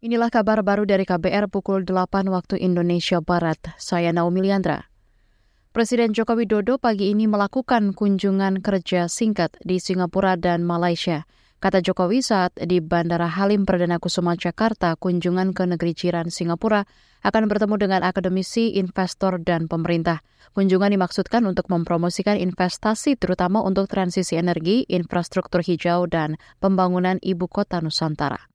Inilah kabar baru dari KBR pukul 8 waktu Indonesia Barat. Saya Naomi Liandra. Presiden Joko Widodo pagi ini melakukan kunjungan kerja singkat di Singapura dan Malaysia. Kata Jokowi saat di Bandara Halim Perdana Kusuma Jakarta, kunjungan ke negeri jiran Singapura akan bertemu dengan akademisi, investor, dan pemerintah. Kunjungan dimaksudkan untuk mempromosikan investasi terutama untuk transisi energi, infrastruktur hijau, dan pembangunan ibu kota Nusantara.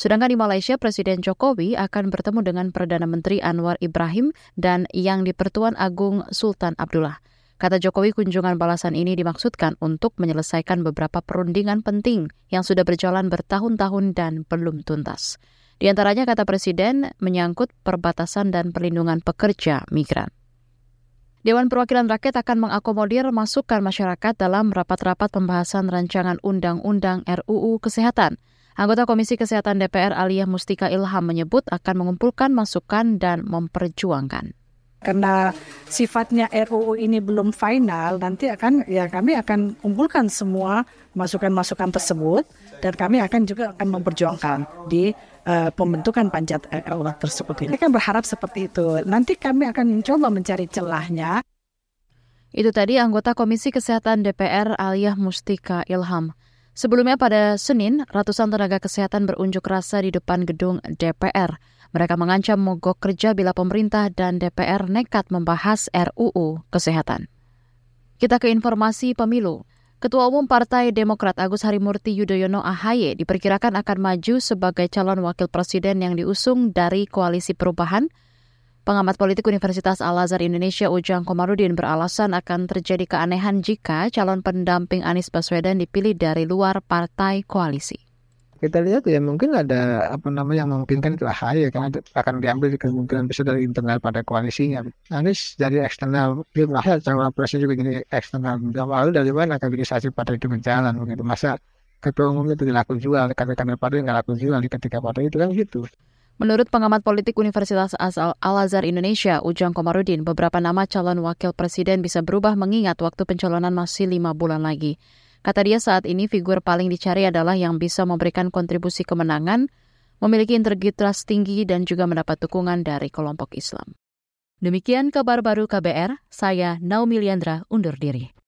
Sedangkan di Malaysia, Presiden Jokowi akan bertemu dengan Perdana Menteri Anwar Ibrahim dan Yang di-Pertuan Agung Sultan Abdullah. Kata Jokowi, kunjungan balasan ini dimaksudkan untuk menyelesaikan beberapa perundingan penting yang sudah berjalan bertahun-tahun dan belum tuntas. Di antaranya, kata Presiden, menyangkut perbatasan dan perlindungan pekerja migran. Dewan Perwakilan Rakyat akan mengakomodir masukan masyarakat dalam rapat-rapat pembahasan rancangan Undang-Undang RUU Kesehatan – Anggota Komisi Kesehatan DPR Aliyah Mustika Ilham menyebut akan mengumpulkan masukan dan memperjuangkan. Karena sifatnya RUU ini belum final, nanti akan ya kami akan kumpulkan semua masukan-masukan tersebut dan kami akan juga akan memperjuangkan di uh, pembentukan panjat RUU tersebut. Ini kan berharap seperti itu. Nanti kami akan mencoba mencari celahnya. Itu tadi anggota Komisi Kesehatan DPR Aliyah Mustika Ilham. Sebelumnya pada Senin, ratusan tenaga kesehatan berunjuk rasa di depan gedung DPR. Mereka mengancam mogok kerja bila pemerintah dan DPR nekat membahas RUU Kesehatan. Kita ke informasi pemilu. Ketua Umum Partai Demokrat Agus Harimurti Yudhoyono AHY diperkirakan akan maju sebagai calon wakil presiden yang diusung dari Koalisi Perubahan Pengamat politik Universitas Al-Azhar Indonesia Ujang Komarudin beralasan akan terjadi keanehan jika calon pendamping Anies Baswedan dipilih dari luar partai koalisi. Kita lihat ya mungkin ada apa namanya yang memungkinkan itu AHY karena akan diambil kemungkinan bisa dari internal pada koalisinya. Anies dari eksternal, dia merasa presiden juga jadi eksternal. Lalu dari mana kaderisasi partai itu berjalan begitu. Masa ketua umumnya tidak laku jual, kata-kata partai nggak laku jual di ketika partai itu kan gitu. Menurut pengamat politik Universitas Al-Azhar Indonesia, Ujang Komarudin, beberapa nama calon wakil presiden bisa berubah mengingat waktu pencalonan masih lima bulan lagi. Kata dia saat ini figur paling dicari adalah yang bisa memberikan kontribusi kemenangan, memiliki integritas tinggi dan juga mendapat dukungan dari kelompok Islam. Demikian kabar baru KBR, saya Naomi Liandra undur diri.